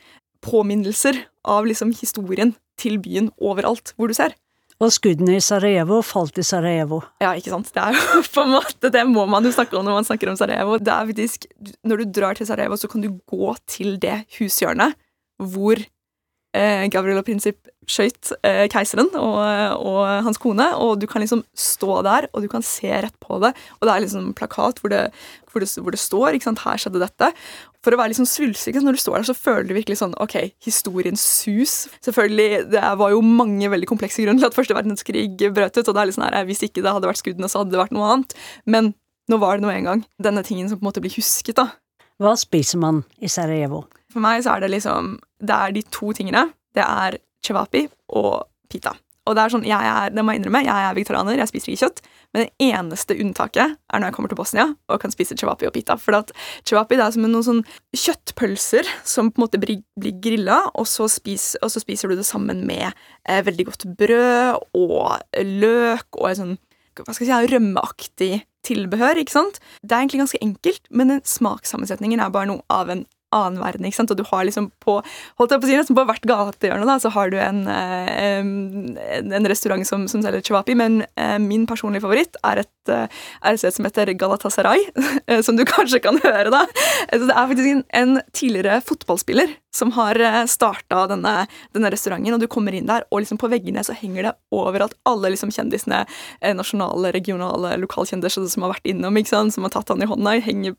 påminnelser av liksom historien til byen overalt hvor du ser. Og skuddene i Sarajevo falt i Sarajevo. Ja, ikke sant. Det er jo på en måte, det må man jo snakke om når man snakker om Sarajevo. Det er faktisk, Når du drar til Sarajevo, så kan du gå til det hushjørnet hvor eh, Gavrilo Princip skøyt eh, keiseren og, og, hans kone, og du kan liksom stå der, og du kan se rett på det. Og det er liksom en plakat hvor det, hvor det, hvor det står ikke sant, 'Her skjedde dette'. For å være liksom svulstig, når du står der, så føler du virkelig sånn OK, historiens sus. Selvfølgelig, Det var jo mange veldig komplekse grunner til at første verdenskrig brøt ut, og det er litt sånn her, hvis ikke det hadde vært skuddene, så hadde det vært noe annet. Men nå var det nå en gang denne tingen som på en måte blir husket, da. Hva spiser man i Sarajevo? For meg så er det liksom Det er de to tingene. Det er cevapi og pita. Og det er sånn, jeg er, det må jeg innrømme, jeg er vegetarianer, jeg spiser ikke kjøtt. Men det eneste unntaket er når jeg kommer til Bosnia og kan spise cevapi og pita. For at cevapi det er som noen sånn kjøttpølser som på en måte blir, blir grilla, og så, og så, spiser du det sammen med eh, veldig godt brød og løk og en sånn hva skal jeg si, rømmeaktig tilbehør. ikke sant? Det er egentlig ganske enkelt, men smakssammensetningen er bare noe av en annen verden. ikke sant? Og du har liksom på holdt jeg på å si nesten på hvert gatehjørne da, så har du en, en, en restaurant som, som selger chewapi, men eh, min personlige favoritt er et, eh, er sted som heter Galatasaray, som du kanskje kan høre. da. Så Det er faktisk en, en tidligere fotballspiller som har starta denne, denne, restauranten, og du kommer inn der, og liksom på veggene så henger det overalt alle liksom kjendisene, nasjonale, regionale, lokalkjendiser som har vært innom, som har tatt han i hånda, henger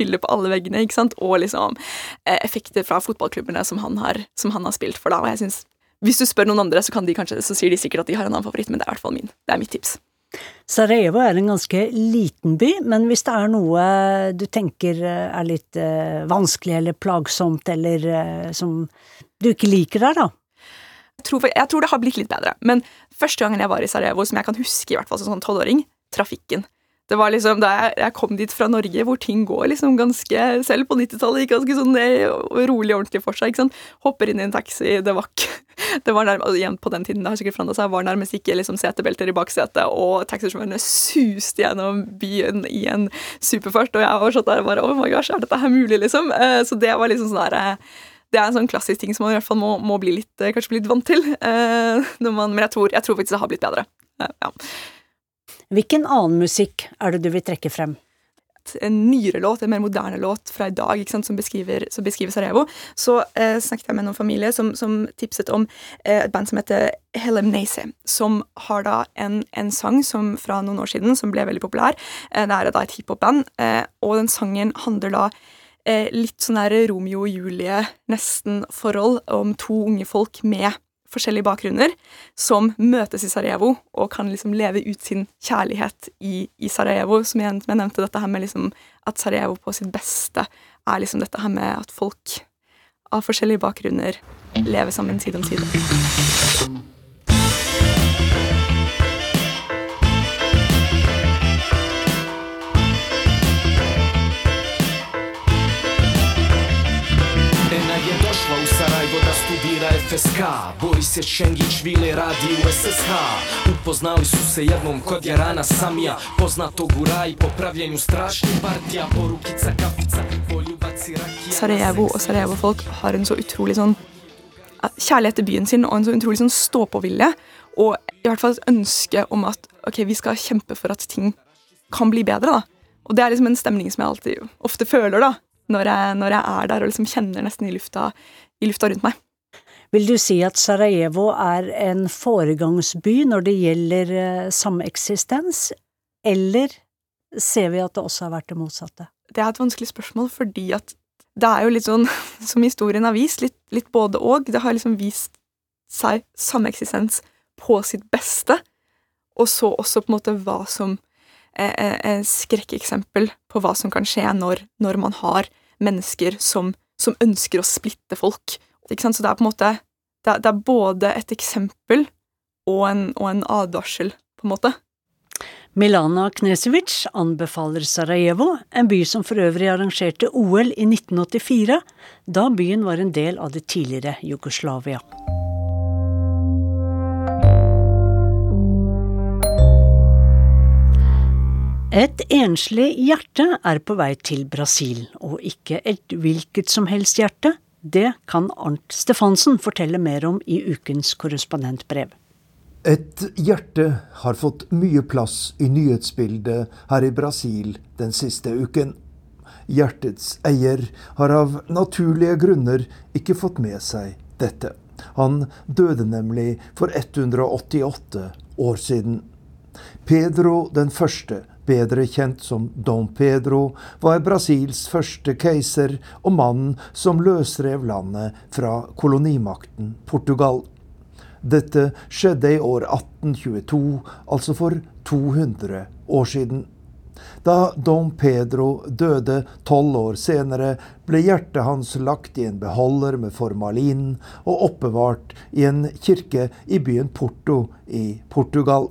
bilder på alle veggene, og liksom Eh, effekter fra fotballklubbene som han har, som han har spilt for. da, og jeg synes, Hvis du spør noen andre, så, kan de kanskje, så sier de sikkert at de har en annen favoritt, men det er i hvert fall min. Det er mitt tips. Sarajevo er en ganske liten by, men hvis det er noe du tenker eh, er litt uh, vanskelig eller plagsomt, eller uh, som du ikke liker der, da? Jeg tror, jeg tror, det har blitt litt bedre, men første gangen jeg var i Sarajevo, som jeg kan huske i hvert fall som sånn tolvåring, trafikken. Det var liksom Da jeg, kom dit fra Norge, hvor ting går liksom ganske Selv på 90-tallet gikk ganske sånn rolig og ordentlig for seg. ikke sant? Hopper inn i en taxi, det var ikke det var nærmest, igjen På den tiden det har sikkert forandret seg, var nærmest ikke liksom setebelter i baksetet, og taxisjåførene suste gjennom byen i en superfart, og jeg var sånn der bare Oh my gosh, er dette her mulig, liksom? Eh, så det var liksom sånn der det er en sånn klassisk ting som man i hvert fall må, må bli litt, kanskje bli litt vant til. når man, men jeg tror, jeg tror, faktisk det har blitt bedre. Eh, ja. Hvilken annen musikk er det du vil trekke frem? En nyere låt, en mer moderne låt fra i dag sant, som, beskriver, som, beskriver, Sarajevo. Så eh, snakket jeg med noen familie som, som tipset om eh, et band som heter Helem Nace, som har da en, en, sang som fra noen år siden som ble veldig populær. Eh, det er da et hiphop-band, eh, og den sangen handler da eh, litt sånn der Romeo og Julie, nesten, forhold om to unge folk med forskjellige bakgrunner som møtes i Sarajevo og kan liksom leve ut sin kjærlighet i, i Sarajevo. Som jeg, jeg, nevnte, dette her med liksom at Sarajevo på sitt beste er liksom dette her med at folk av forskjellige bakgrunner lever sammen side om side. FSK Boris se Šengić, Vile radi u SSH Upoznali su se jednom kod Jarana Samija Poznatog u raj po pravljenju strašnih partija Porukica, kafica, poljubaci, rakija Sarajevo og Sarajevo-folk har en så utrolig sånn kjærlighet til byen sin og en så utrolig sånn stå-på-vilje. Og i hvert fall et ønske om at ok, vi skal kjempe for at ting kan bli bedre. da. Og det er liksom en stemning som jeg alltid ofte føler da, når jeg, når jeg er der og liksom kjenner nesten i lufta, i lufta rundt meg. Vil du si at Sarajevo er en foregangsby når det gjelder eh, sameksistens, eller ser vi at det også har vært det motsatte? Det er et vanskelig spørsmål, fordi at det er jo litt sånn, som historien har vist, litt, litt både og. Det har liksom vist seg sameksistens på sitt beste, og så også på en måte hva som er, er, er skrekkeksempel på hva som kan skje når, når man har mennesker som, som ønsker å splitte folk ikke sant? Så det er på en måte det er, det er både et eksempel og en, og en, advarsel, på en måte. Milana Knesevic anbefaler Sarajevo, en by som for øvrig arrangerte OL i 1984, da byen var en del av det tidligere Jugoslavia. Et enslig hjerte er på vei til Brasil, og ikke et hvilket som helst hjerte, det kan Arnt Stefansen fortelle mer om i ukens korrespondentbrev. Et hjerte har fått mye plass i nyhetsbildet her i Brasil den siste uken. Hjertets eier har av naturlige grunner ikke fått med seg dette. Han døde nemlig for 188 år siden. Pedro den første bedre kjent som Dom Pedro, var Brasils første keiser og mannen som løsrev landet fra kolonimakten Portugal. Dette skjedde i år 1822, altså for 200 år siden. Da Dom Pedro døde tolv år senere, ble hjertet hans lagt i en beholder med formalin og oppbevart i en kirke i byen Porto i Portugal.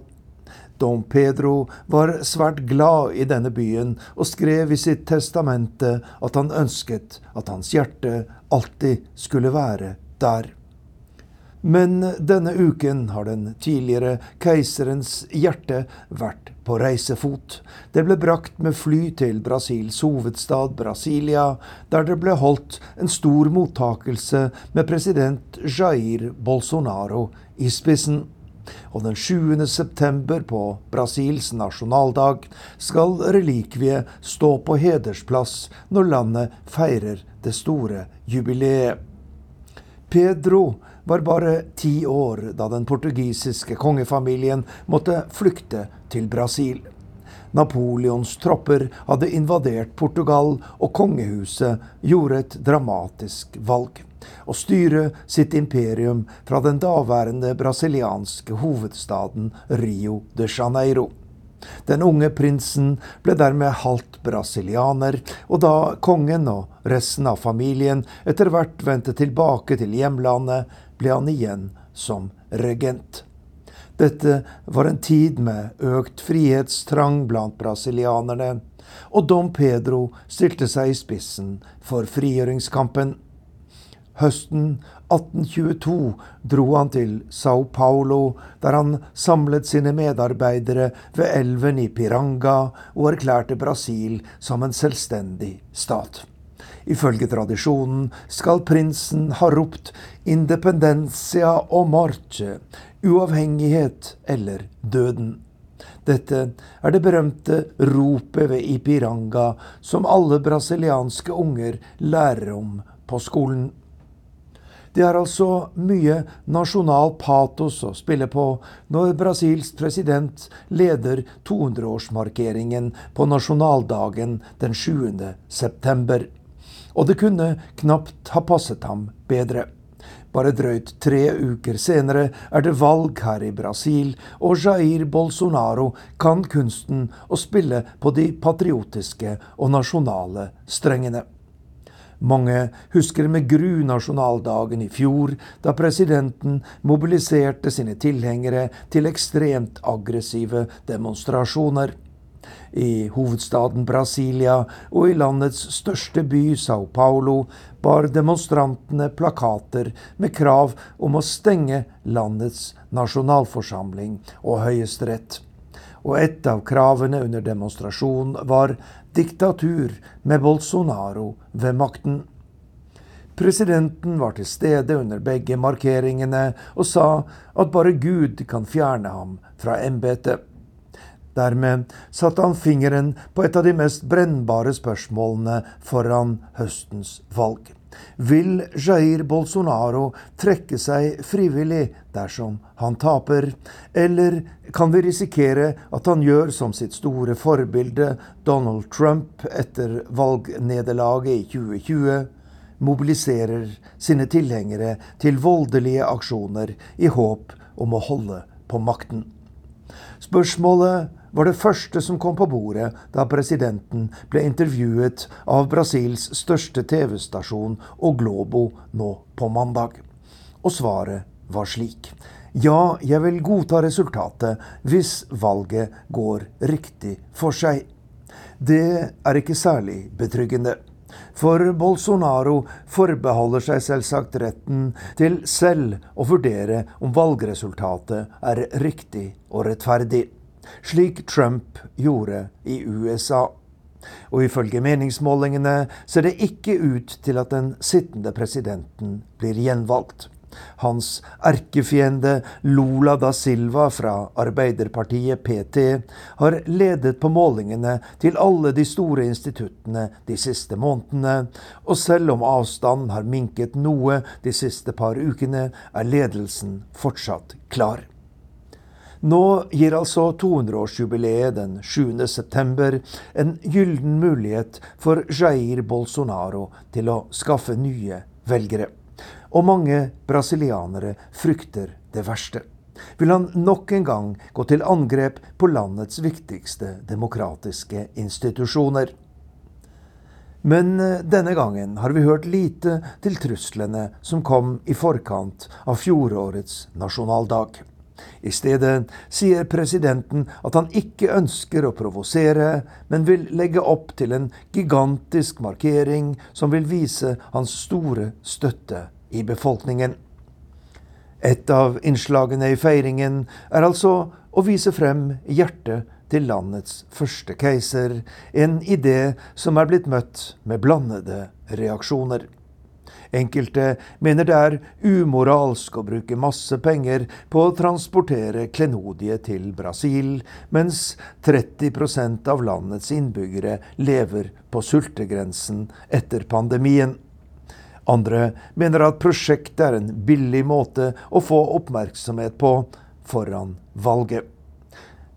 Dom Pedro var svært glad i denne byen og skrev i sitt testamente at han ønsket at hans hjerte alltid skulle være der. Men denne uken har den tidligere keiserens hjerte vært på reisefot. Det ble brakt med fly til Brasils hovedstad Brasilia, der det ble holdt en stor mottakelse med president Jair Bolsonaro i spissen. Og den 7. september, på Brasils nasjonaldag, skal relikviet stå på hedersplass når landet feirer det store jubileet. Pedro var bare ti år da den portugisiske kongefamilien måtte flykte til Brasil. Napoleons tropper hadde invadert Portugal, og kongehuset gjorde et dramatisk valg. Å styre sitt imperium fra den daværende brasilianske hovedstaden Rio de Janeiro. Den unge prinsen ble dermed halvt brasilianer, og da kongen og resten av familien etter hvert vendte tilbake til hjemlandet, ble han igjen som regent. Dette var en tid med økt frihetstrang blant brasilianerne, og Dom Pedro stilte seg i spissen for frigjøringskampen. Høsten 1822 dro han til Sao Paulo, der han samlet sine medarbeidere ved elven i Piranga og erklærte Brasil som en selvstendig stat. Ifølge tradisjonen skal prinsen ha ropt 'independencia og morte', uavhengighet eller døden. Dette er det berømte ropet ved Ipiranga som alle brasilianske unger lærer om på skolen. Det er altså mye nasjonal patos å spille på når Brasils president leder 200-årsmarkeringen på nasjonaldagen den 7. september. Og det kunne knapt ha passet ham bedre. Bare drøyt tre uker senere er det valg her i Brasil, og Jair Bolsonaro kan kunsten å spille på de patriotiske og nasjonale strengene. Mange husker med gru nasjonaldagen i fjor, da presidenten mobiliserte sine tilhengere til ekstremt aggressive demonstrasjoner. I hovedstaden Brasilia og i landets største by, Sao Paulo, bar demonstrantene plakater med krav om å stenge landets nasjonalforsamling og høyesterett. Og et av kravene under demonstrasjonen var diktatur med Bolsonaro ved makten. Presidenten var til stede under begge markeringene og sa at bare Gud kan fjerne ham fra embetet. Dermed satte han fingeren på et av de mest brennbare spørsmålene foran høstens valg. Vil Jair Bolsonaro trekke seg frivillig dersom han taper, eller kan vi risikere at han gjør som sitt store forbilde Donald Trump etter valgnederlaget i 2020? mobiliserer sine tilhengere til voldelige aksjoner i håp om å holde på makten. Spørsmålet var det første som kom på bordet da presidenten ble intervjuet av Brasils største TV-stasjon og Globo nå på mandag. Og svaret var slik. Ja, jeg vil godta resultatet hvis valget går riktig for seg. Det er ikke særlig betryggende. For Bolsonaro forbeholder seg selvsagt retten til selv å vurdere om valgresultatet er riktig og rettferdig slik Trump gjorde i USA. Og ifølge meningsmålingene ser det ikke ut til at den sittende presidenten blir gjenvalgt. Hans erkefiende Lula da Silva fra Arbeiderpartiet PT har ledet på målingene til alle de store instituttene de siste månedene, og selv om avstanden har minket noe de siste par ukene, er ledelsen fortsatt klar. Nå gir altså 200-årsjubileet den 7. september en gyllen mulighet for Jair Bolsonaro til å skaffe nye velgere. Og mange brasilianere frykter det verste. Vil han nok en gang gå til angrep på landets viktigste demokratiske institusjoner? Men eh, denne gangen har vi hørt lite til truslene som kom i forkant av fjorårets nasjonaldag. I stedet sier presidenten at han ikke ønsker å provosere, men vil legge opp til en gigantisk markering som vil vise hans store støtte i befolkningen. Et av innslagene i feiringen er altså å vise frem hjertet til landets første keiser, en idé som er blitt møtt med blandede reaksjoner. Enkelte mener det er umoralsk å bruke masse penger på å transportere klenodiet til Brasil, mens 30% av landets innbyggere lever på sultegrensen etter pandemien. Andre mener at prosjektet er en billig måte å få oppmerksomhet på foran valget.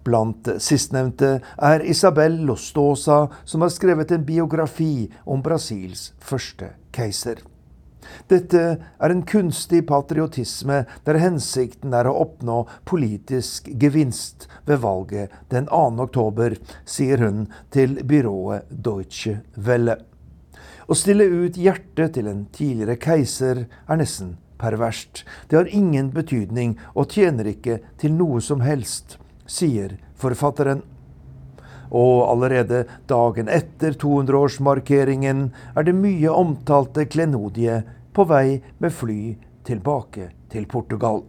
Blant sistnevnte er Isabel Lostosa, som har skrevet en biografi om Brasils første keiser. Dette er en kunstig patriotisme der hensikten er å oppnå politisk gevinst ved valget den 2. oktober, sier hun til byrået Deutsche Welle. Å stille ut hjertet til en tidligere keiser er nesten perverst. Det har ingen betydning og tjener ikke til noe som helst, sier forfatteren. Og allerede dagen etter 200-årsmarkeringen er det mye omtalte klenodie på vei med fly tilbake til Portugal.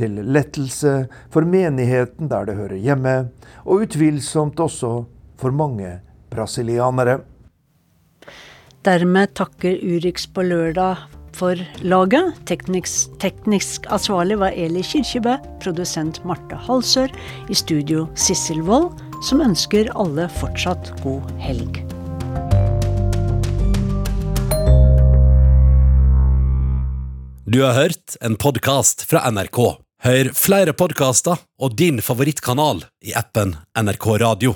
Til lettelse for menigheten der det hører hjemme, og utvilsomt også for mange brasilianere. Dermed takker Urix på lørdag for laget. Teknisk, teknisk ansvarlig var Eli Kirkjebø, produsent Marte Halsør, i studio Sissel Wold, som ønsker alle fortsatt god helg. Du har hørt en podkast fra NRK. Hør flere podkaster og din favorittkanal i appen NRK Radio.